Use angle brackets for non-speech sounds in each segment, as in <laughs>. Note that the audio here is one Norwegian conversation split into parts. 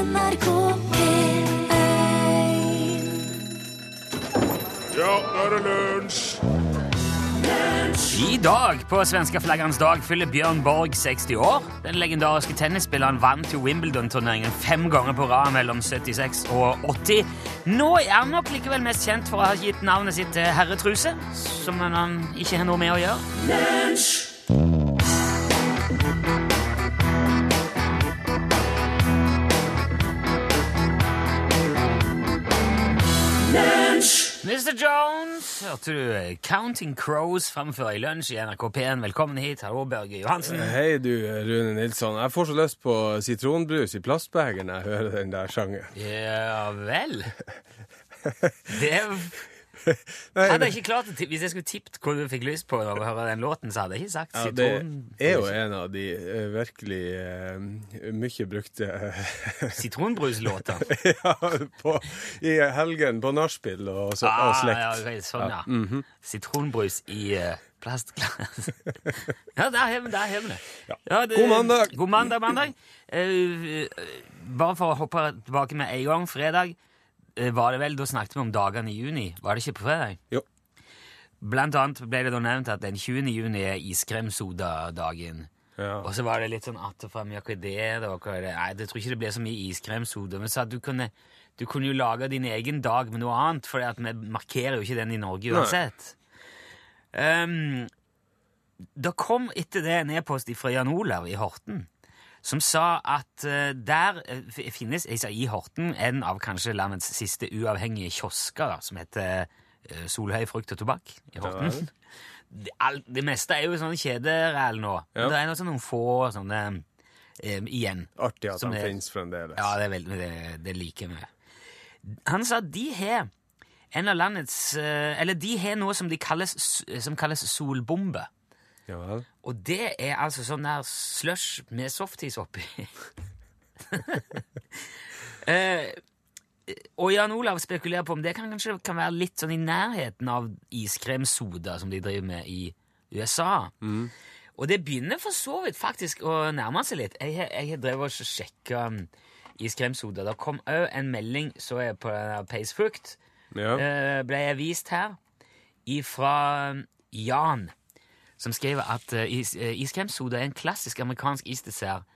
NRK P1 Ja, nå er det lunsj! I dag, på svenska flaggans dag, fyller Bjørn Borg 60 år. Den legendariske tennisspilleren vant jo Wimbledon-turneringen fem ganger på rad mellom 76 og 80. Nå er han nok likevel mest kjent for å ha gitt navnet sitt til herretruse, som han ikke har noe med å gjøre. Mr. Jones, hørte du Counting Crows framfor i lunsj i NRK P1. Velkommen hit. Hallo, Børge Johansen. Hei du, Rune Nilsson. Jeg får så lyst på sitronbrus i plastbeger når jeg hører den der sangen. Ja vel. <laughs> Det <laughs> Nei, hadde jeg ikke klart å tippe. Hvis jeg skulle tippet hvor du fikk lyst på å høre den låten, så hadde jeg ikke sagt ja, det er jo en av de uh, virkelig uh, mye brukte <laughs> Sitronbruslåter. <laughs> ja, på, i helgen på nachspiel og, så- og slekt. Ja, ja, sånn, ja. Sitronbrus i uh, plastglass. ja, der har vi det. Ja, det- God mandag. God mandag, mandag. Bare for å hoppe tilbake med en gang. Fredag var det vel, da snakket vi om dagene i juni. Var det ikke på fredag? Jo. Blant annet ble det da nevnt at den 20. juni er iskremsodadagen. Ja. Og så var det litt sånn att og fram, ja, hva er det, da? Hva er det? Nei, jeg tror ikke det ble så mye iskremsoda. Men sa at du kunne, du kunne jo lage din egen dag med noe annet, for vi markerer jo ikke den i Norge uansett. Um, det kom etter det en e-post fra Jan Olav i Horten, som sa at eh, der eh, finnes jeg sa, I Horten en av kanskje landets siste uavhengige kiosker, da, som heter eh, Solhøy frukt og tobakk i Horten. Det, all, det meste er jo sånn kjederæl nå. Ja. Men Det er sånn noen få sånne um, igjen. Artig at de finnes fremdeles. Ja, det veldig, det, det liker vi. Han sa at de har en av landets Eller de har noe som, de kalles, som kalles solbombe. Ja vel. Og det er altså sånn der slush med softis oppi. <laughs> eh, og Jan Olav spekulerer på om det kan kanskje kan være litt sånn i nærheten av iskremsoda som de driver med i USA. Og det begynner for så vidt faktisk å nærme seg litt. Jeg, har- drevet og sjekka um, iskremsoda. Det kom òg en melding så jeg på den der Pacefrukt, Ja. eh, ble jeg vist her, ifra Jan, som skriver at uh, is, uh, iskremsoda er en klassisk amerikansk isdessert.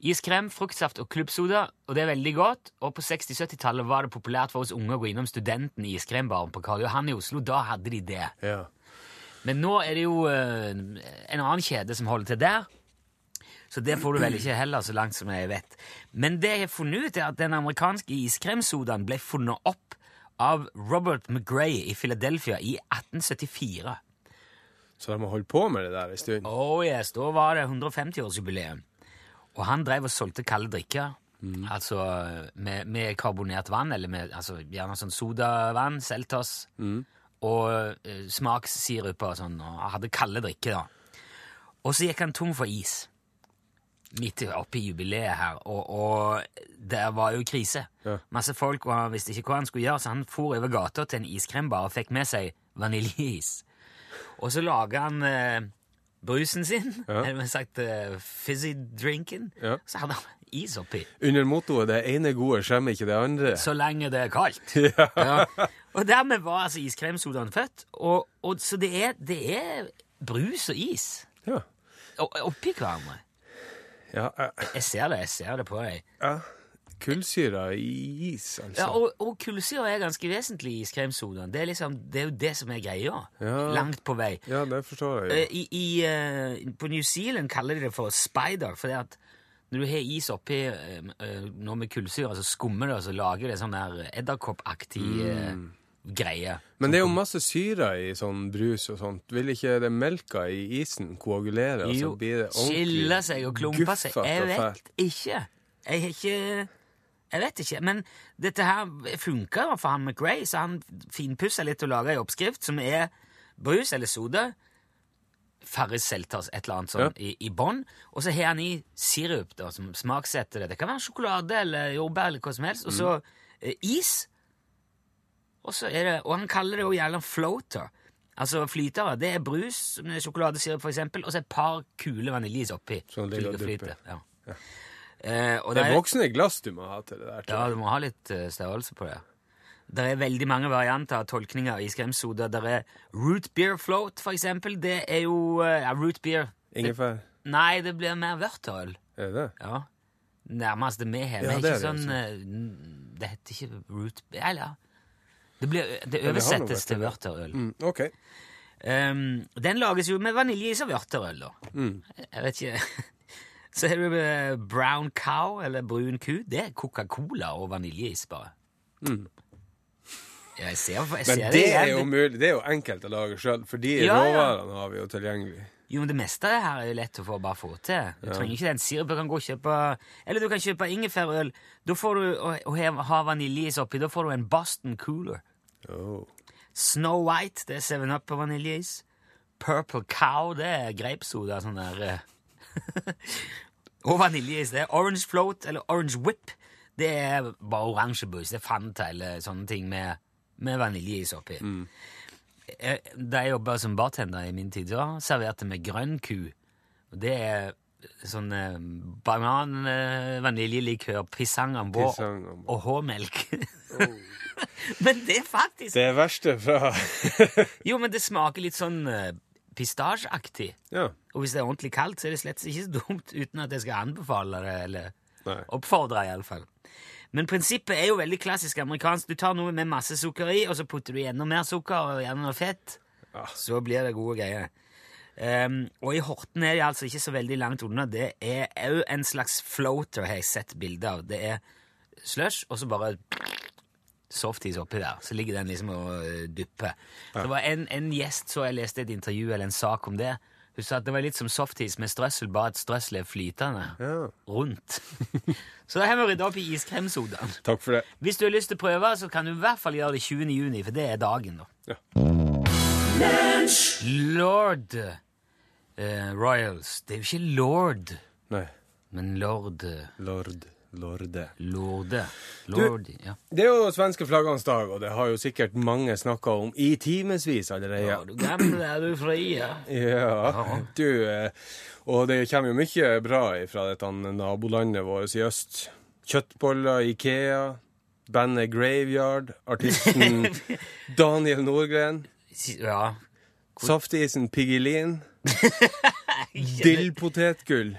Iskrem, fruktsaft og klubbsoda, og det er veldig godt. Og på 60-70-tallet var det populært for oss unge å gå innom Studenten i iskrembaren på Karl Johan i Oslo. Da hadde de det. ja. Men nå er det jo uh, en annen kjede som holder til der. Så det får du vel ikke heller, så langt som jeg vet. Men det jeg har funnet ut, er at den amerikanske iskremsodaen ble funnet opp av Robert McGray i Philadelphia i 1874. Så de har holdt på med det der en stund? Oh yes, Da var det 150-årsjubileum. Og han drev og solgte kalde drikker. Altså med, med karbonert vann, eller med altså, gjerne sånn sodavann, Seltos, og uh, smakssiruper og sånn, og hadde kalde drikker, da. Og så gikk han tom for is midt oppe i jubileet her, og, og det var jo krise. Ja. Masse folk, og han visste ikke hva han skulle gjøre, så han for over gata til en iskrembar og fikk med seg vaniljeis. Og så lager han eh, brusen sin, Ja. eller sagt eh, fizzy-drinken, Ja. så hadde han is oppi. Under mottoet 'det ene gode skjemmer ikke det andre'. Så lenge det er kaldt. <laughs> Ja. Og dermed var altså iskremsodaen født. Og, og, så det er, det er brus og is Ja. oppi hverandre. Ja, jeg... Jeg ser det, jeg ser det på deg. ja. Kullsyra i is, altså. Ja, og, og kullsyre er ganske vesentlig i iskremsodaen. Det liksom, det er jo det som er greia. Ja. Langt på vei. Ja, det forstår jeg. Eh, I, i, eh, på New Zealand kaller de det for spider, for det at når du har is oppi eh, noe med kullsyre, så skummer det, og så lager det sånn der edderkoppaktig mm. greie. Men det er jo masse syre i sånn brus og sånt. Vil ikke det melka i isen koagulere, og så blir det ordentlig skille seg og klumpe seg. Jeg vet ikke. Jeg har ikke Jeg vet ikke. Men dette her funka for han McRae, så han finpussa litt og laga ei oppskrift som er brus eller soda. Farris Selters, et eller annet sånn, i, i bånn. Og så har han i sirup da, som smaksetter det. Det kan være sjokolade eller jordbær eller hva som helst. Og så eh, is. Og, så er det, og han kaller det jo gjerne floater. Altså flytere. Det er brus med sjokoladesirup, for eksempel, og så et par kule vaniljeis oppi. Sånn det ligger ligger og og Ja. Eh, og Det er voksne glass du må ha til det der. ja, du må ha litt uh, størrelse på det. Det er veldig mange varianter av tolkninger i skremsoda. Det er root beer float, for eksempel. Det er jo uh, ja, root beer. Ingefær. Nei, det blir mer vørterøl. Er det? Ja. Nærmest det vi har. Ja, er det ikke det, sånn uh, Det heter ikke root beer Eller ja. Det, blir, det oversettes til vørterøl. Mm, OK. Um, den lages jo med vaniljeis og vørterøl, da. Mm. Jeg vet ikke <laughs> Så har du eh, brown cow, eller brun ku. Det er Coca-Cola og vaniljeis, bare. Jeg ser, jeg ser Men det det er jo mulig. Det er jo enkelt å lage sjøl, for de Ja, ja. har vi jo tilgjengelig. Jo, men det meste av det her er jo lett å få bare få til. Du trenger ikke den sirupen. Du kan gå og kjøpe Eller du kan kjøpe ingefærøl. Da får du og, og ha- vaniljeis oppi. Da får du en Boston Cooler. Oh. Snow White, det er 7-Up på vaniljeis. Purple Cow, det er grapsoda. Sånn der eh. <laughs> Og vaniljeis. Det er Orange Float eller Orange Whip. Det er bare oransjebrus. Det er Fanta eller sånne ting med, med vaniljeis oppi. Mm. Da jeg jobba som bartender i min tid, da serverte vi grønn ku. Det er sånn eh, banan, eh, vaniljelikør, pisang Pisang og H-melk. <laughs> Men det er faktisk Det er verste fra <laughs> Jo, men det smaker litt sånn pistasjeaktig. Ja. Og hvis det er ordentlig kaldt, så er det slett ikke så dumt <laughs> uten at jeg skal anbefale det, eller Nei. oppfordre, iallfall. Men prinsippet er jo veldig klassisk amerikansk. Du tar noe med masse sukker i, og så putter du i enda mer sukker og gjerne noe fett. Ja. Så blir det gode greier. Um, og i Horten er de altså ikke så veldig langt unna. Det er òg en slags floater, har jeg sett bilde av. Det er slush, og så bare softis oppi der. Så ligger den liksom og dupper. Ja. Det var en, en gjest så jeg leste et intervju eller en sak om det. Hun sa at det var litt som softis med strøssel, bare at strøsselet er flytende ja. rundt. så da har vi rydda opp i iskremsodaen. Takk for det. Hvis du har lyst til å prøve, så kan du i hvert fall gjøre det 20. juni, for det er dagen, da. Ja. Lord uh, Royals. Det er jo ikke lord, Nei. men lord Lord. Lorde. Lorde. Lord, ja. Det er jo svenske flaggernes dag, og det har jo sikkert mange snakka om i timevis allerede. ja. Du gamle, er du fri, ja. Ja, du eh, Og det kommer jo mye bra fra dette nabolandet vårt i øst. Kjøttboller, Ikea, bandet Graveyard, artisten <laughs> Daniel Nordgren, Ja. saftisen Piggelin, <laughs> dillpotetgull.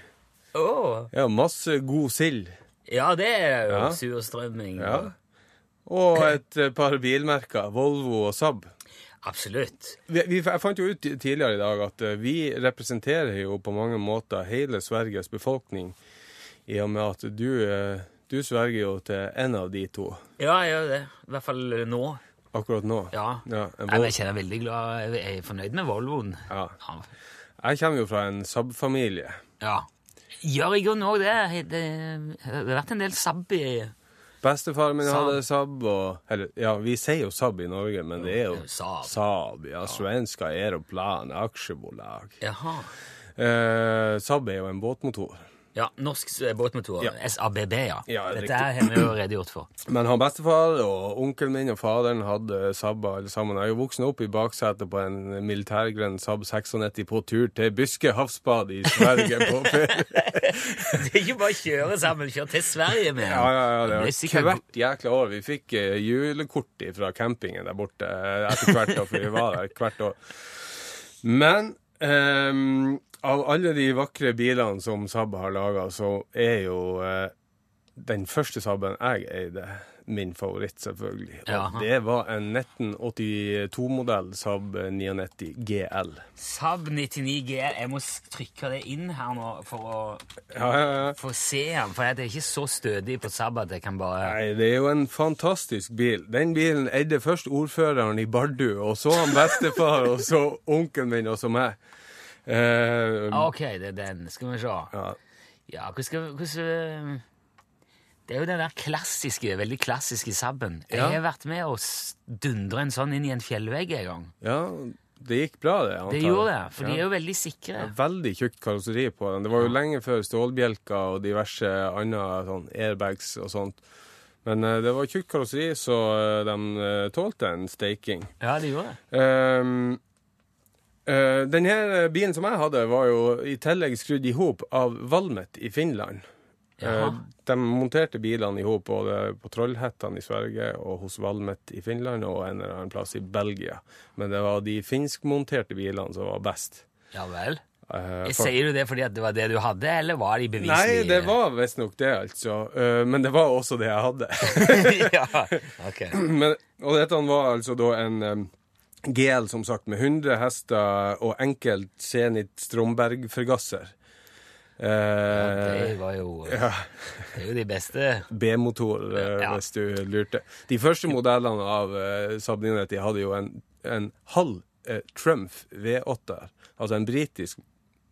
Åh. Ja, masse god sild. Ja, det er jo Ja. surstrømming. Ja. Og et eh, par bilmerker, Volvo og Saab. Absolutt. Vi, vi, jeg fant jo ut tidligere i dag at eh, vi representerer jo på mange måter hele Sveriges befolkning, i og med at du, eh, du sverger jo til en av de to Ja, jeg gjør det. I hvert fall nå. akkurat nå. Ja. Ja, en Nei, men Vol jeg kjenner veldig glad Jeg er fornøyd med Volvoen. ja. Ja. Jeg kommer jo fra en Saab-familie. ja. Gjør i grunnen òg det? Det har vært en del sabb i Bestefaren min Saab. hadde Saab, og Eller, ja, vi sier jo Saab i Norge, men det er jo Saab. Saab, ja. Svenska Aeroplan aksjebolag. Jaha. Eh, Saab er jo en båtmotor. Ja, norsk båtmotor. Ja. SABB, ja. Ja, Dette riktig. har vi jo redegjort for. <clears throat> Men han bestefar og onkelen min og faderen hadde Sabba alle sammen. Jeg er jo voksen opp i baksetet på en militærgrønn Saab 96 på tur til Byske havsbad i Sverige på <laughs> ferie. Det er ikke bare å kjøre sammen, kjøre til Sverige med Ja, ja, ja, det var sikkert hvert jækla år. Vi fikk eh, julekort fra campingen der borte eh, etter hvert år, for vi var der hvert år. Men ehm, av alle de vakre bilene som Saab har laga, så er jo eh, den første Saaben jeg eide, min favoritt, selvfølgelig. Og ja. det var en 1982-modell Saab 99 GL. Saab 99 GL. Jeg må trykke det inn her nå for å Ja, ja, ja. få se den, for jeg er ikke så stødig på Saab at jeg kan bare Nei, det er jo en fantastisk bil. Den bilen eide først ordføreren i Bardu, og så han bestefar, og så onkelen min, og så meg. Ah, Ok, det er den. Skal vi se. ja. Ja, hvordan hvordan, Det er jo den der klassiske, veldig klassiske Saben. Jeg har vært med å dundre en sånn inn i en fjellvegg en gang. ja, det gikk bra, det. antar Det gjorde det, for de er jo veldig sikre. Veldig tjukt karosseri på den. Det var jo lenge før stålbjelker og diverse andre sånn airbags og sånt. Men uh, det var tjukt karosseri, så uh, de uh, tålte en steiking. Ja, de gjorde det. Um, uh, denne bilen som jeg hadde, var jo i tillegg skrudd i hop av Valmet i Finland. Eh, De monterte bilene i hop både på Trollhättan i Sverige og hos Valmet i Finland og en eller annen plass i Belgia. Men det var de finskmonterte bilene som var best. Ja vel. Uh, for- Sier du det fordi det var det du hadde, eller var de beviselig Nei, det var visstnok det, altså. Uh, Men det var også det jeg hadde. <laughs> ja, ok. <clears throat> Men, og dette var altså da en um, GL, som sagt, med 100 hester og enkelt Zenit Stromberg-forgasser. Det Eh, var jo <laughs> ja, Det er jo de beste. B-motor, eh, Ja. hvis du lurte. De første modellene av uh, Saab 990 hadde jo en, en halv eh, Trumpf V8, altså en britisk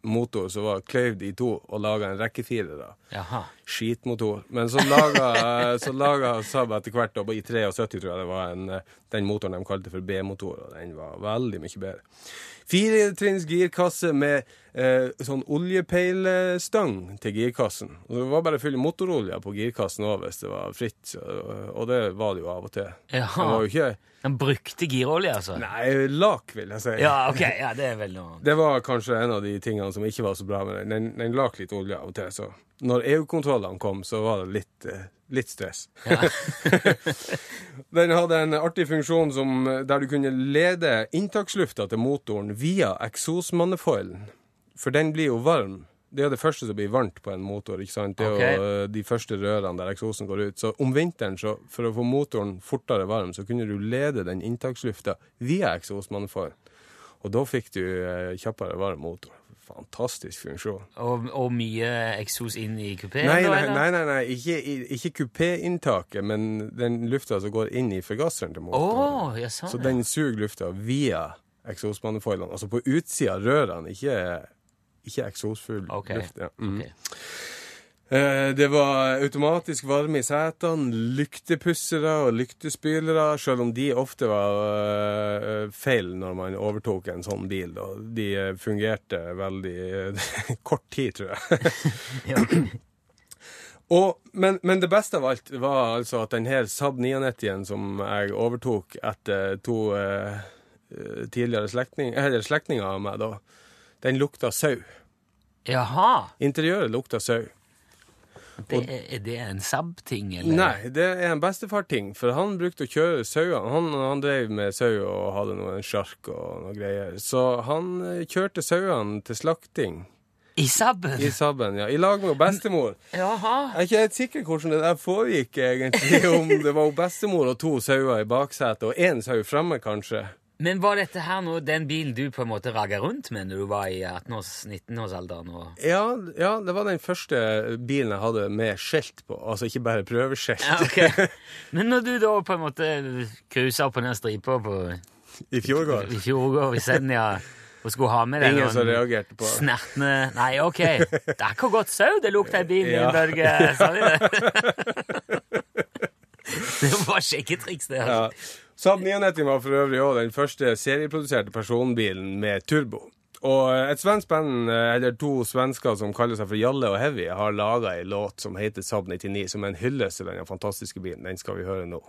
motor som var kløyvd i to og laga en rekkefirer. Jaha. skitmotor. Men så laga, <laughs> så laga Saab etter hvert, da, i 73 tror jeg det var, en, eh, den motoren de kalte for B-motor, og den var veldig mye bedre. Firetrinns girkasse med eh, sånn oljepeilestang til girkassen. Og det var bare å fylle motorolje på girkassen òg hvis det var fritt, og det var det jo av og til. Ja, var jo ikke Den brukte girolje, altså? Nei, lak, vil jeg si. Ja, ok. Ja, det er vel noe <laughs> Det var kanskje en av de tingene som ikke var så bra med den. Den, den lak litt olje av og til, så når EU-kontrollene kom, så var det litt, eh, litt stress. <laughs> den hadde en artig funksjon som, der du kunne lede inntakslufta til motoren via eksosmanifolden. For den blir jo varm. Det er det første som blir varmt på en motor. ikke sant? Det er okay. jo eh, de første rørene der eksosen går ut. Så om vinteren, så, for å få motoren fortere varm, så kunne du lede den inntakslufta via eksosmanifolden. Og da fikk du eh, kjappere varm motor. Fantastisk funksjon. Og, og mye eksos inn i kupeen? Nei, nei, nei, nei, nei. ikke, ikke kupéinntaket, men den lufta som går inn i forgasseren til motoren. Oh, jeg sa det. Så den suger lufta via eksosmanifoldene. Altså på utsida av rørene, ikke, ikke eksosfull okay. luft. Ja. Mm. Ok. Eh, Det var automatisk varme i setene, lyktepussere og lyktespylere, selv om de ofte var eh, feil når man overtok en sånn bil. Da. De eh, fungerte veldig eh, <laughs> kort tid, tror jeg. Ja. <clears throat> Og, men, men det beste av alt var altså at denne Saab 99-en som jeg overtok etter to eh, eh, tidligere slektninger, slektninger av meg, da, den lukta sau. Jaha. Interiøret lukta sau. Det, er, er det en Saab-ting, eller? Nei, det er en bestefar-ting, for han brukte å kjøre sauene. Han, han drev med sau og hadde noen sjark og noe greier. Så han eh, kjørte sauene til slakting I Saab-en? i Sabben, ja. I lag med bestemor. Jaha. Jeg er ikke helt sikker hvordan det der foregikk, egentlig. Om det var bestemor og to sauer i baksetet, og én sau framme, kanskje. Men var dette her nå den bilen du på en måte ragga rundt med når du var i 18-19-årsalderen? og... Ja, ja, det var den første bilen jeg hadde med skjelt på. Altså ikke bare prøveskilt. Ja, ok. <laughs> Men når du da på en måte cruisa opp på den stripa på I fjorgård. i Fjordgård i Senja og skulle ha med deg Ingen som reagerte på snertne Nei, OK. Det er ikke godt sau det lukter i bilen din, Ja. Børge. Sa de det? <laughs> Det var sjekketriks, det. Ja. Saab 99 var for øvrig òg den første serieproduserte personbilen med turbo. Og et svensk band, eller to svensker som kaller seg for Jalle og Heavy, har laga ei låt som heter Saab 99, som er en hyllest til denne fantastiske bilen. Den skal vi høre nå.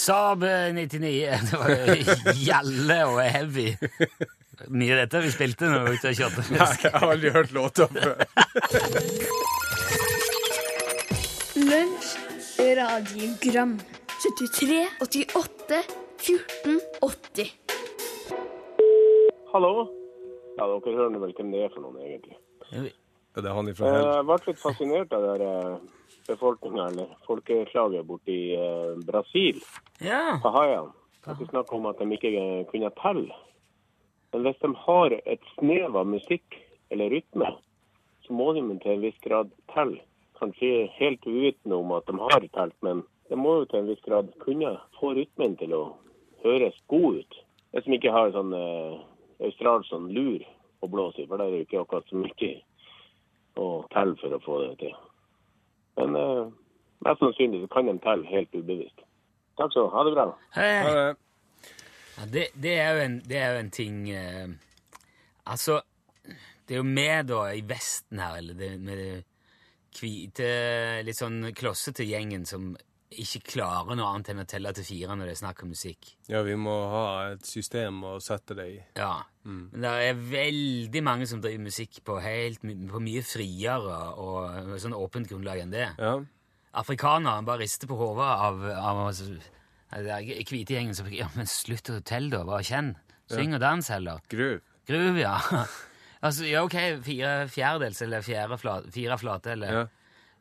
Saab 99. <laughs> Det var Jalle og Heavy. Mye av dette vi spilte når vi var ute og kjørte. Jeg har aldri hørt låta før. <laughs> Lunsj, radiogram 73, 88, 14, 80 Hallo? Ja, dere hører vel hvem det er for noen, egentlig. Det er han ifra Eh, Hell. Jeg ble litt fascinert av det befolkninga, eller folkeslaget borti eh, Brasil, Ja. Pahaian. At er snakk om at de ikke eh, kunne telle. Men hvis de har et snev av musikk eller rytme, så må de til en viss grad telle. Kanskje helt utenom at de har telt, men det må jo til en viss grad kunne få rytmen til å høres god ut. Jeg som ikke har sånn eh, australsk sånn lur å blåse i, for det er jo ikke akkurat så mye å telle for å få det til. Men eh, mest sannsynlig så kan de telle helt ubevisst. Takk så, ha det bra. Hei. Ha det- Ja, det, det, er jo en, det er jo en ting eh, Altså, det er jo vi da i Vesten her, eller det, med det hvite, litt sånn klossete gjengen som ikke klarer noe annet enn å telle til fire når det er snakk om musikk. Ja, vi må ha et system å sette det i. Ja, Men det er veldig mange som driver musikk på, helt, på mye friere og sånn åpent grunnlag enn det. Ja. Afrikanere bare rister på hodet av, av hvite gjengen som Ja, men slutt å telle, da. Bare kjenn. Syng og dans heller. Gruv. Gruv, ja. <laughs> altså, ja, ok, fire fjerdedels eller fjerde flate, fire flate, eller Ja.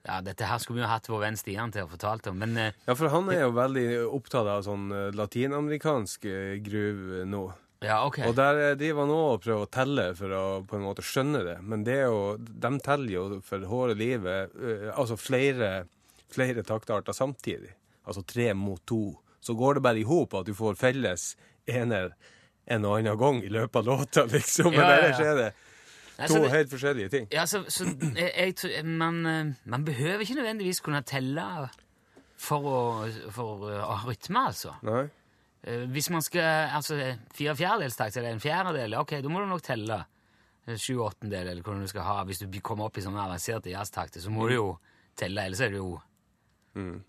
ja. dette her skulle vi jo hatt vår venn Stian til å fortalt om, men eh, Ja, for han er jo veldig opptatt av sånn eh, latinamerikansk gruve nå. ja, ok. Og der eh, driver han òg og prøver å telle for å på en måte skjønne det. Men det er jo, de teller jo for håret livet eh, altså flere, flere taktarter samtidig. Altså tre mot to. Så går det bare i hop at du får felles ener en og annen gang i løpet av låta, <laughs> liksom. Men Ja, ja, ja. ellers er det Nei, to helt forskjellige ting. Ja, så, så jeg, jeg, man, eh, man behøver ikke nødvendigvis kunne telle for å, for å ha rytme, altså. Nei? Eh, Hvis man skal altså fire fjerdedelstakt eller en fjerdedel, ok, da må du nok telle eh, sju åttendel, eller hva du skal ha. Hvis du kommer opp i sånne avanserte jazztakter, så må du jo telle, ellers er det jo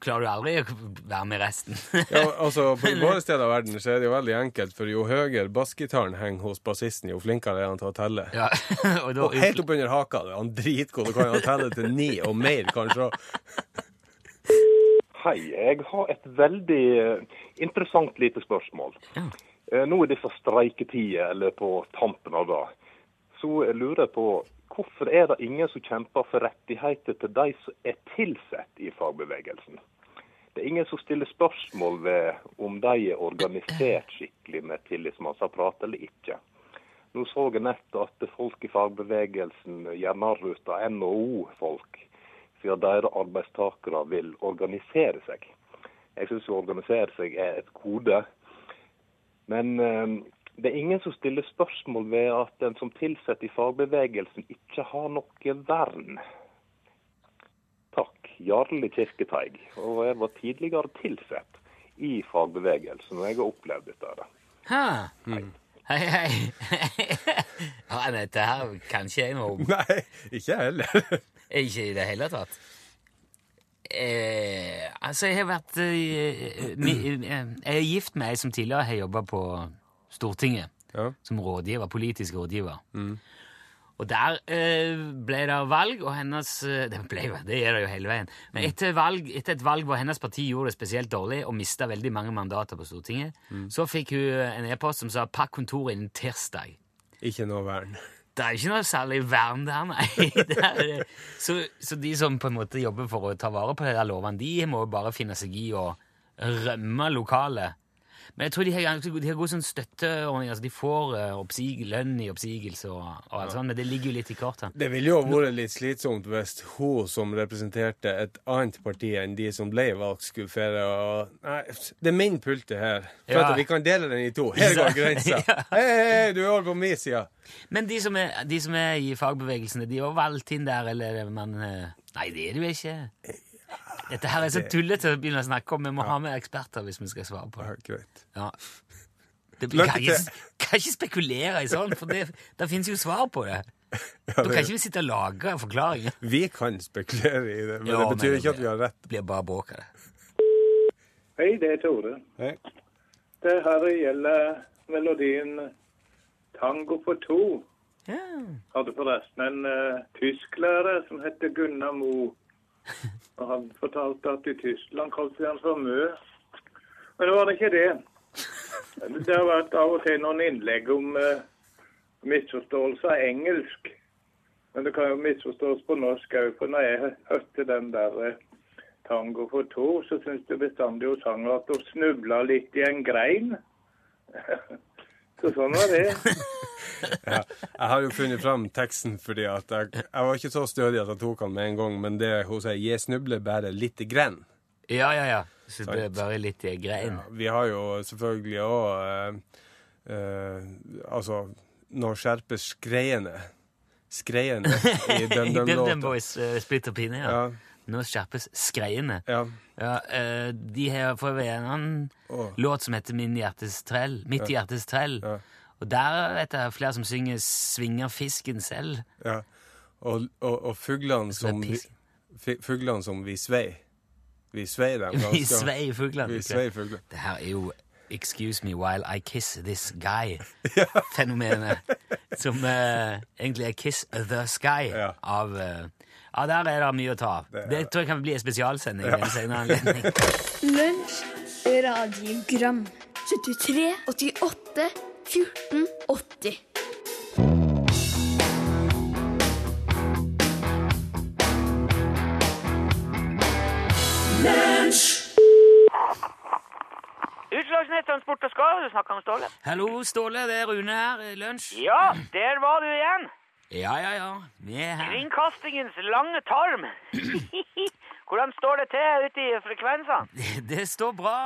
Klarer du aldri å være med resten. <laughs> Ja, altså, På våre steder av verden så er det jo veldig enkelt, for jo høyere bassgitaren henger hos bassisten, jo flinkere er han til å telle. ja, <laughs> og da, Og helt opp under haka. det er Han dritgod. Da kan han telle til ni og mer, kanskje. Hei, jeg har et veldig eh, interessant lite spørsmål. Ja. Eh, Nå er disse streiketider, eller på tampen av det, så jeg lurer jeg på hvorfor er det ingen som kjemper for rettigheter til de som er tilsatt i fagbevegelsen? Det er ingen som stiller spørsmål ved om de er organisert skikkelig med tillitsmannsapparat eller ikke. Nå så jeg nett at folk i fagbevegelsen gjør narr av NHO-folk, siden deres arbeidstakere vil organisere seg. Jeg syns å organisere seg er et gode. Men eh, det er ingen som stiller spørsmål ved at en som tilsatt i fagbevegelsen ikke har noe vern. Takk. Jarle Kirketeig. Og jeg var tidligere tilsett i fagbevegelsen, og jeg har opplevd dette. Ha. Hæ? Hei, hei. <laughs> ja, dette her kan ikke jeg noe om. <laughs> Nei, ikke jeg heller. <laughs> Ikke i det hele tatt. Eh, altså, jeg har vært eh, mi, eh, Jeg er gift med ei som tidligere har jobba på Stortinget. Ja. Som rådgiver, politisk rådgiver. Og der eh, ble det valg, og hennes eh, Det ble jo, det er det jo hele veien. Men etter, valg, etter et valg hvor hennes parti gjorde det spesielt dårlig og mista veldig mange mandater på Stortinget, så fikk hun en e-post som sa 'pakk kontoret innen tirsdag'. Ikke noe vern. Det er ikke noe særlig vern der, nei. <laughs> Så, så de som på en måte jobber for å ta vare på de lovene, de må jo bare finne seg i å rømme lokalet. Men jeg tror de har, de har god sånn støtteordning. Altså de får eh, oppsig, lønn i oppsigelse og, og alt sånt, men det ligger jo litt i kortet. Det ville jo vært litt slitsomt hvis hun som representerte et annet parti enn de som ble valgt, skulle feire og Nei, det er min pulte her. For Ja. vi kan dele den i to. Her går grensa. <laughs> Ja. Hei, hei, du er over på min side. Men de som er, de som er i fagbevegelsene, de er valgt inn der, eller man eh, Nei, det er jo ikke. Dette her er så tullete å begynne å snakke om. Vi må ha med eksperter hvis vi skal svare på Ja, det. greit. Ja. Det, kan, ikke, kan ikke spekulere i sånn, for det, det finnes jo svar på det. <laughs> Da kan ikke vi sitte og lage forklaringer. Vi kan spekulere i det, men Ja, det betyr men- ikke at vi har rett. Det blir bare bråk av det. Hei, det er Tore. Hei. Det her gjelder melodien Tango for to. Ja. Hadde forresten en uh, tysklærer som heter Gunnar Mo. Og han fortalte at i Tyskland kalte de han for Mø. Men det var det ikke det. Det har vært av og til noen innlegg om uh, misforståelse av engelsk. Men det kan jo misforstås på norsk òg. For når jeg hørte den der uh, tango for to, så syns jeg bestandig hun sang at hun snubla litt i en grein. <laughs> så sånn var det. Ja. Jeg har jo funnet fram teksten fordi at jeg, jeg var ikke så stødig at jeg tok han med en gang, men det hun sier 'jeg snubler bare lite grann'. ja, ja, ja. Så det er bare litt grein. Ja, vi har jo selvfølgelig òg uh, uh, Altså, nå skjerpes skreiene. Skreiene i <laughs> I DumDum DumDum-låta. Boys uh, Splitter Pine, ja. Ja, Nå skjerpes skreiene. ja. Ja, uh, de har for en annen oh. låt som heter Min hjertes trell. Mitt hjertes trell. Ja. Og der vet jeg flere som synger 'Svinger fisken selv'. ja. Og, og, og fuglene som, fuglene som vi svei. Vi svei dem <laughs> Vi svei fuglene. Vi svei fuglene. Det her er jo 'excuse me while I kiss this guy'-fenomenet. <laughs> Som uh, egentlig er 'Kiss the Sky' Ja. av uh, Ja, der er det mye å ta av. Det Det, tror jeg kan bli en spesialsending ved en senere anledning. <laughs> Lunsj, radiogram 73, 88, 14, 80 Utslagsnett Transport og Skar, du snakker med Ståle. Hallo, Ståle. Det er Rune her. i Lunsj. Ja, der var du igjen. Ja, ja, ja. Vi er her. Kringkastingens lange tarm. <clears throat> Hvordan står det til ute i frekvensene? <laughs> Det står bra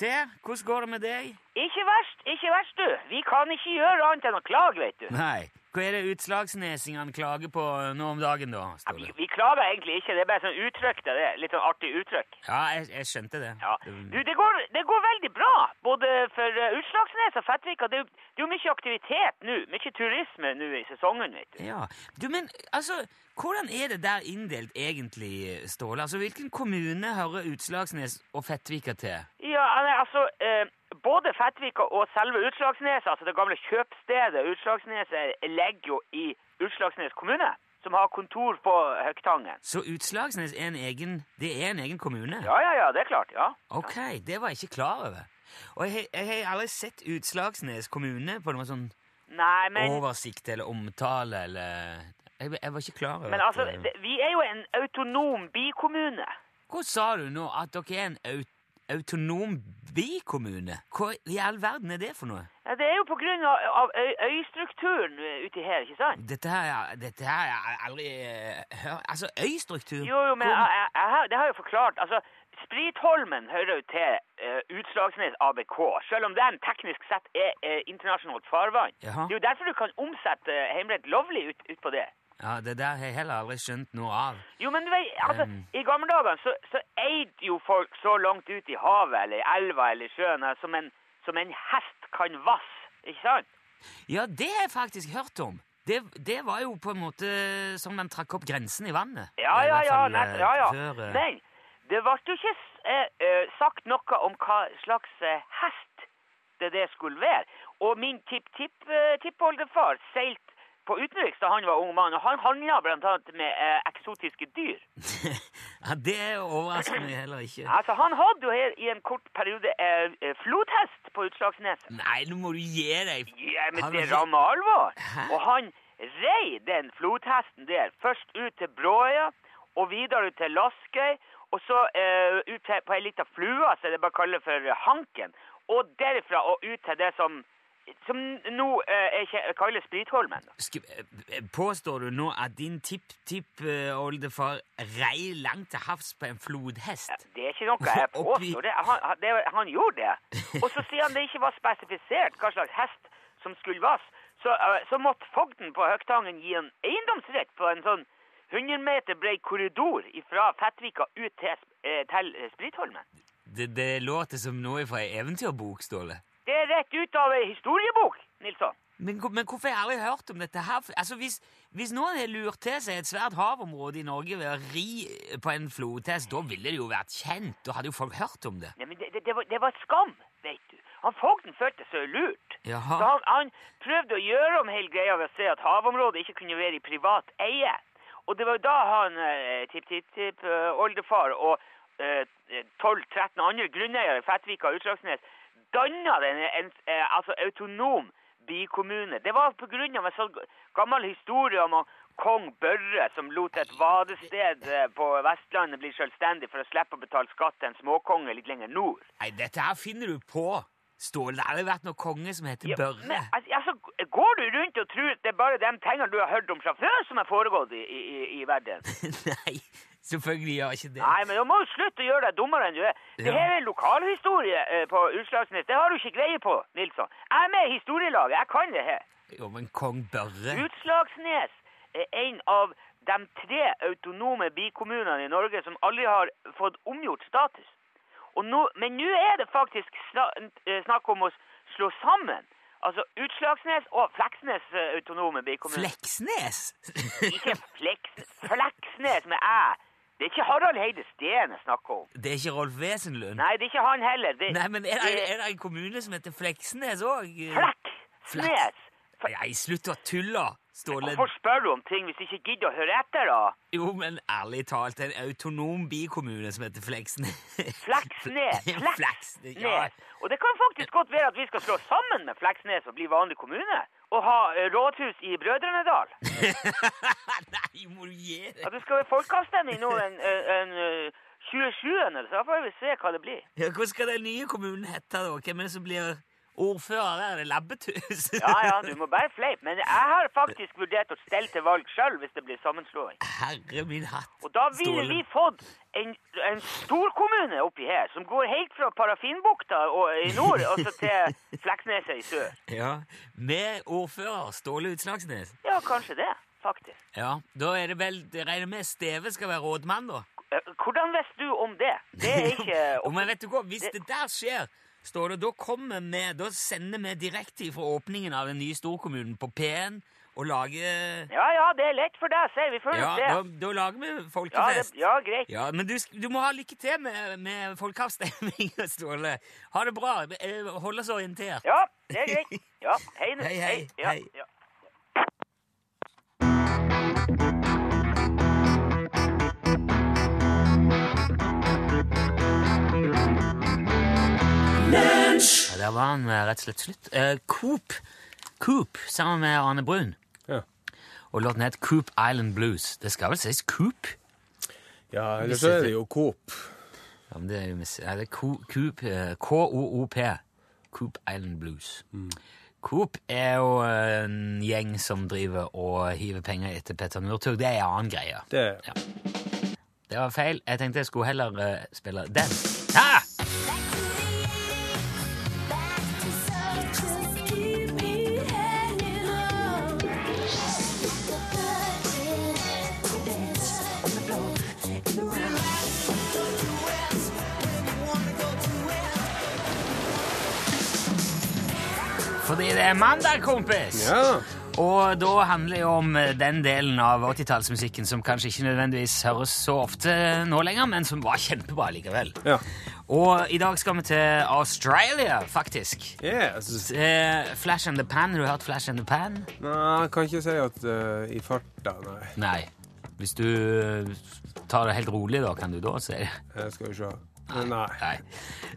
til. Hvordan går det med deg? Ikke verst, ikke verst, du. Vi kan ikke gjøre annet enn å klage, vet du. Nei. Hva er det utslagsnesingene klager på nå om dagen, da? Vi, Ståle? vi klager egentlig ikke, det er bare sånn uttrykk. Det er litt sånn artig uttrykk. Ja, jeg, jeg skjønte det. Ja. Du, det går, det går veldig bra, både for uh, Utslagsnes og Fettvika. Det, det er jo mye aktivitet nå, mye turisme nå i sesongen, vet du. Ja, du, men altså, hvordan er det der inndelt egentlig, Ståle? Altså, Hvilken kommune hører Utslagsnes og Fettvika til? Ja, altså, eh, både Fettvika og selve Utslagsnes, altså det gamle kjøpstedet Utslagsneset, ligger jo i Utslagsnes kommune, som har kontor på Høgtangen. Så Utslagsnes er en egen, det er en egen kommune? Ja, ja, ja, det er klart, ja. Ok, det var jeg ikke klar over. Og jeg, jeg har aldri sett Utslagsnes kommune på noen sånn Nei, men, oversikt eller omtale eller jeg, jeg var ikke klar over men altså, eh, det, vi er jo en autonom bykommune. Hva sa du nå? At dere er en au autonom bykommune? Hva i all verden er det for noe? Ja, det er jo på grunn av, av øystrukturen uti her, ikke sant? Dette her, er- dette her jeg aldri eh, hørt Altså, øystruktur Jo, jo, men jeg, jeg, jeg, det har jeg jo forklart. Altså, Spritholmen hører jo til uh, Utslagsnes ABK, selv om den teknisk sett er uh, internasjonalt farvann. Jaha. Det er jo derfor du kan omsette uh, heimrett lovlig ut, ut på det. Ja, Det der har jeg heller aldri skjønt noe av. Jo, men du vet, altså, Um. i gamle dager så, så eide jo folk så langt ut i havet eller i elva eller i sjøen eh, som en, som en hest kan vasse, ikke sant? Ja, det har jeg faktisk hørt om. Det, det var jo på en måte som man trakk opp grensen i vannet. Ja, ja, ja, fall, nett, eh, ja, ja. Før, uh... Men det ble jo ikke eh, sagt noe om hva slags uh, hest det det skulle være. Og min tipp-tipp-tippoldefar seilte på utenriks da han var ung mann, og han handla annet med eh, eksotiske dyr. <laughs> ja, Det overrasker meg heller ikke. Altså, Han hadde jo her i en kort periode eh, eh, flodhest på Utslagsneset. Nei, nå må du gi deg. Ja, men Han det rammer alvor. Hæ? Og han rei den flodhesten der, først ut til Bråøya, og videre ut til Laskøy, og så eh, ut til, på ei lita flue, som jeg bare kaller for eh, Hanken, og derifra og ut til det som som nå eh, kalles Spritholmen. Sk eh, påstår du nå at din tipp-tipp-oldefar rei langt til havs på en flodhest? Det er ikke noe jeg <laughs> påstår. Det, han, det, han gjorde det. Og så sier han det ikke var spesifisert hva slags hest som skulle vasse, så, eh, så måtte fogden på Høgtangen gi en eiendomsrett på en sånn 100 meter brei korridor fra Fettvika ut til, eh, til eh, Spritholmen. Det, det låter som noe fra ei eventyrbok, Ståle. Det er rett ut av ei historiebok, Nilsson. Men, men hvorfor har jeg aldri hørt om dette her? Altså, hvis, hvis noen har lurt til seg et svært havområde i Norge ved å ri på en flodhest, da ville det jo vært kjent. Da hadde jo folk hørt om det. Nei, men det, det, det, var, det var skam, vet du. Han fogden følte seg lurt. Jaha. Så han, han prøvde å gjøre om hele greia ved å si at havområdet ikke kunne være i privat eie. Og det var da han, eh, tipp-tipp-tipp-oldefar og eh, 12-13 andre grunneiere i Fettvika og Utslagsnes danna en, en eh, altså autonom bykommune. Det var av en sånn gammel historie om kong Børre som lot et vadested eh, på Vestlandet bli selvstendig for å slippe å betale skatt til en småkonge litt lenger nord. Nei, dette her finner du på. Ståle, det har aldri vært noen konge som heter Ja, Børre. Men, altså, går du rundt og tror at det er bare de tingene du har hørt om fra før, som har foregått i, i, i, i verden? <laughs> Nei, selvfølgelig gjør ikke det. Nei, men da må du slutte å gjøre deg dummere enn du er. Det Ja. her er lokalhistorie eh, på Utslagsnes. Det har du ikke greie på, Nilsson. Jeg er med i historielaget. Jeg kan det her. Jo, men kong Børre Utslagsnes er en av de tre autonome bikommunene i Norge som aldri har fått omgjort status. Nå, men nå er det faktisk eh, snakk om å slå sammen. Altså Utslagsnes og Fleksnes eh, autonome bikommune. Fleksnes? Ikke Fleksnes, Fleksnes med æ. Det er ikke Harald Heide Steen jeg snakker om. Det er ikke Rolf Wesenlund? Nei, det er ikke han heller. Det, Nei, men er det, er det en kommune som heter Fleksnes òg? Fleksnes? Nei, slutt å tulle, Ståle. Hvorfor spør du om ting hvis du ikke gidder å høre etter, da? Jo, men ærlig talt, en autonom bikommune som heter Fleksnes. <laughs> Fleksnes. Fleksnes, ja. Og det kan faktisk godt være at vi skal slå sammen med Fleksnes og bli vanlig kommune. Og ha eh, rådhus i Brødrenedal. <laughs> Nei, må du gi deg? Ja, det skal være folkeavstemning nå en, en, en 27. så da får vi se hva det blir. Ja, hva skal den nye kommunen hete, da? Hvem er det som blir ordfører der? Er det Labbetus? Ja, ja, du må bare fleipe. Men jeg har faktisk vurdert å stelle til valg sjøl hvis det blir sammenslåing. Herre min hatt. Og da ville vi fått en, en storkommune oppi her, som går helt fra Parafinbukta i nord og så til Fleksneset i sør. Ja, Med ordfører Ståle Utslagsnes. Ja, kanskje det, faktisk. Ja, Da er det vel Jeg regner med Steve skal være rådmann, da? Eh, Hvordan visste du om det? Det er ikke <laughs> men vet du hva, Hvis det der skjer, står det, da kommer vi, da sender vi direkte fra åpningen av den nye storkommunen på P1 og lager Ja, ja, det er lett for deg, sier vi. Følg Ja, det. da, da lager vi Ja, det, folkefest. ja, greit. Ja, Men du, du må ha lykke til med, med folkeavstemning, <laughs> Ståle. Ha det bra. Eh, Hold oss orientert. Ja, det er greit. Ja, hei. Hei, hei, hei. ja. Ja, der var han eh, rett og slett slutt. Eh, Coop, Coop sammen med Arne Brun. Ja. Og låten het Coop Island Blues. Det skal vel sies Coop? Ja, eller så er det jo Coop. Ja, men det er jo mis... Ja, det er Coop, eh, K-O-O-P. Coop Island Blues. Coop er jo en gjeng som driver og hiver penger etter Petter Northug. Det er en annen greie. Det Ja. Det var feil. Jeg tenkte jeg skulle heller uh, spille den. Ah! Fordi det er mandag, kompis! Ja. Og da handler det om eh, den delen av 80-tallsmusikken som kanskje ikke nødvendigvis høres så ofte nå lenger, men som var kjempebra likevel. Ja. Og i dag skal vi til Australia, faktisk. Yes. Eh, Flash and the Pan. Har du hørt Flash and the Pan? Nei, kan ikke si at uh, i farta, nei. Nei. Hvis du tar det helt rolig, da, kan du da si det? Jeg skal vi se. Nei. Nei.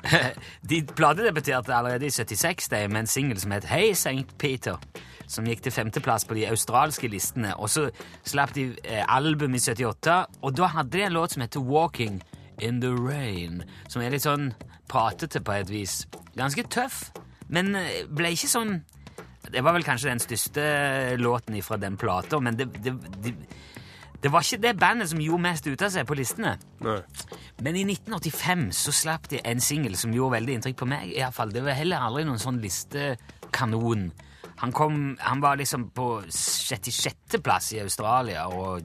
<laughs> De platedebuterte allerede i 76 de, med en singel som het Hey St. Peter, som gikk til femteplass på de australske listene. Og så slapp de eh, album i 78, og da hadde de en låt som heter Walking in the Rain, som er litt sånn pratete på et vis. Ganske tøff, men eh, ble ikke sånn Det var vel kanskje den største låten fra den plata, men det, det, det, det var ikke det bandet som gjorde mest ut av seg på listene. nei. Men i 1985 så slapp de en singel som gjorde veldig inntrykk på meg. i hvert fall. Det var heller aldri noen sånn listekanon. Han, kom, han var liksom på 66. plass i Australia, og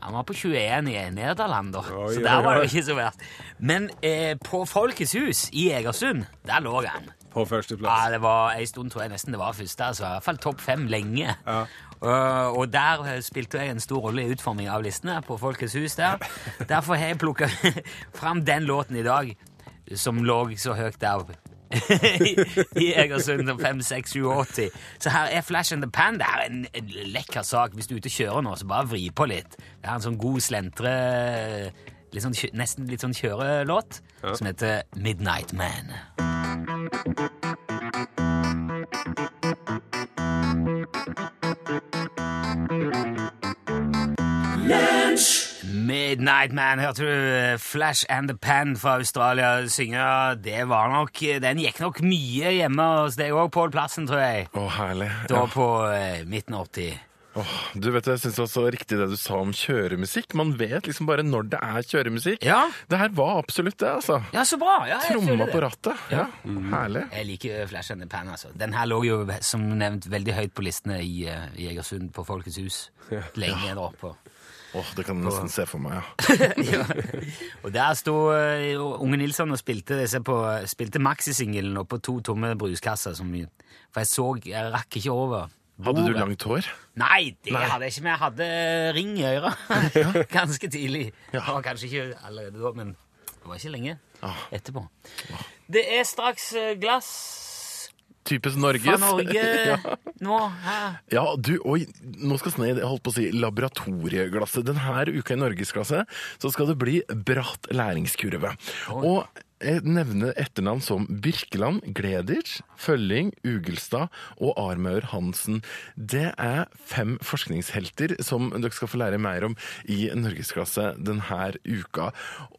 han var på 21 i Nederland, da. Oi, så der var det ikke så verst. Men eh, på Folkets hus i Egersund, der lå han. På Ja, det var En stund tror jeg nesten det var første. altså i hvert fall topp fem lenge. Ja. Uh, og der eh, spilte jeg en stor rolle i utforming av listene på Folkets hus. der. Derfor har jeg plukka <laughs> fram den låten i dag, som lå så høyt der <laughs> i, Egersund som 5, 6, 7, 80. Så her er Flash and the Pan. Det er en, en lekker sak. Hvis du er ute og kjører nå, så bare vri på litt. Det er en sånn god slentre litt sånn, Nesten litt sånn kjørelåt som heter Midnight Man. Midnight Man, hørte du Flash and the Pan fra Australia synge? Det var nok, Den gikk nok mye hjemme hos deg òg, Pål Plassen, tror jeg. Å, herlig. Da Ja. på eh, midten av 80. Oh, du vet, Jeg syns det var så riktig det du sa om kjøremusikk. Man vet liksom bare når det er kjøremusikk. Ja, Det her var absolutt det, altså. ja så bra. Ja, Tromma på rattet. Ja, Herlig. Jeg liker Flash and the Pan, altså. Den her lå jo som nevnt veldig høyt på listene i, eh, i Egersund på Folkets hus. Lenge da på. Åh, Det kan jeg nesten se for meg, ja. <laughs> ja. Og der sto uh, Unge Nilsson og spilte, på, spilte maxisingelen på to tomme bruskasser. Som, for jeg så Jeg rakk ikke over Hadde du langt hår? Nei, det Nei. hadde jeg ikke, men jeg hadde ring i øra <laughs> ganske tidlig. Det var kanskje ikke allerede da, men det var ikke lenge etterpå. Det er straks eh, glass Typisk Norges. fra Norge <laughs> ja. nå. Hæ? Ja, du, oi, nå skal Sneid, jeg holdt på å si, laboratorieglasset. Denne uka i norgesklasse så skal det bli bratt læringskurve. Og jeg nevner etternavn som Birkeland, Gleditsch, Følling, Ugelstad og Armaur Hansen. Det er fem forskningshelter som dere skal få lære mer om i Norgesklasse denne uka.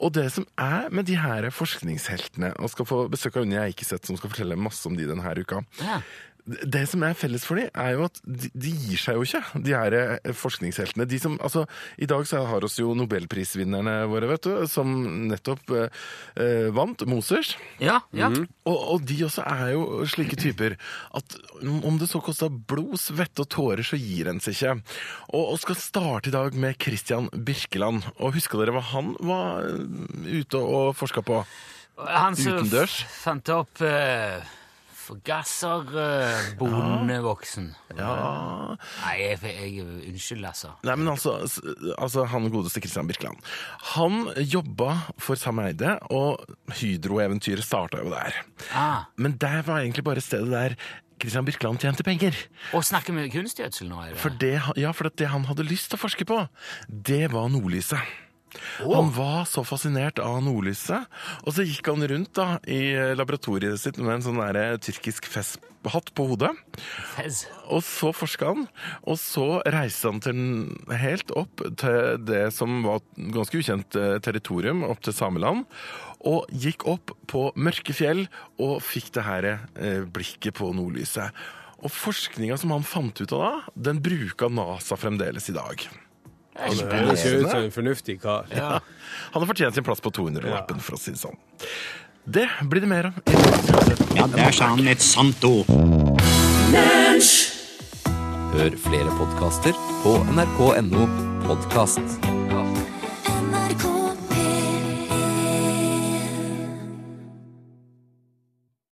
Og det som er med de her forskningsheltene, og skal få besøk av Unni Eikeseth som skal fortelle masse om de denne uka, Ja. Det som er felles for dem, er jo at de, de gir seg jo ikke, de her eh, forskningsheltene. De som, altså, I dag så har oss jo nobelprisvinnerne våre, vet du, som nettopp eh, eh, vant, Mosers. Ja, ja. Og, og de også er jo slike typer at om det så koster blod, svette og tårer, så gir en seg ikke. Og, og skal starte i dag med Christian Birkeland. Og husker dere hva han var eh, ute og forska på? Han som Utendørs? Han fant opp uh, forgasserbondevoksen. Ja Nei, jeg, jeg, unnskyld, altså. Nei, men altså, altså Han godeste Christian Birkeland. Han jobba for Sam Eide, og Hydro-eventyret starta jo der. Ah, Men det var egentlig bare stedet der Christian Birkeland tjente penger. og snakker med kunstgjødsel nå? Er det? For det, ja, for det han hadde lyst til å forske på, det var nordlyset. Han var så fascinert av nordlyset, og så gikk han rundt da i laboratoriet sitt med en sånn der tyrkisk festhatt på hodet. Fez. Og så forska han, og så reiste han til, helt opp til det som var et ganske ukjent eh, territorium, opp til Sameland. Og gikk opp på mørke fjell og fikk det her eh, blikket på nordlyset. Og forskninga som han fant ut av da, den bruker NASA fremdeles i dag. Han høres jo ut som en fornuftig kar. Ja. Han har fortjent sin plass på 200-lappen, for å si det sånn. Det blir det mer om. Ja, der sa han et sant ord. Hør flere podkaster på nrk.no podkast.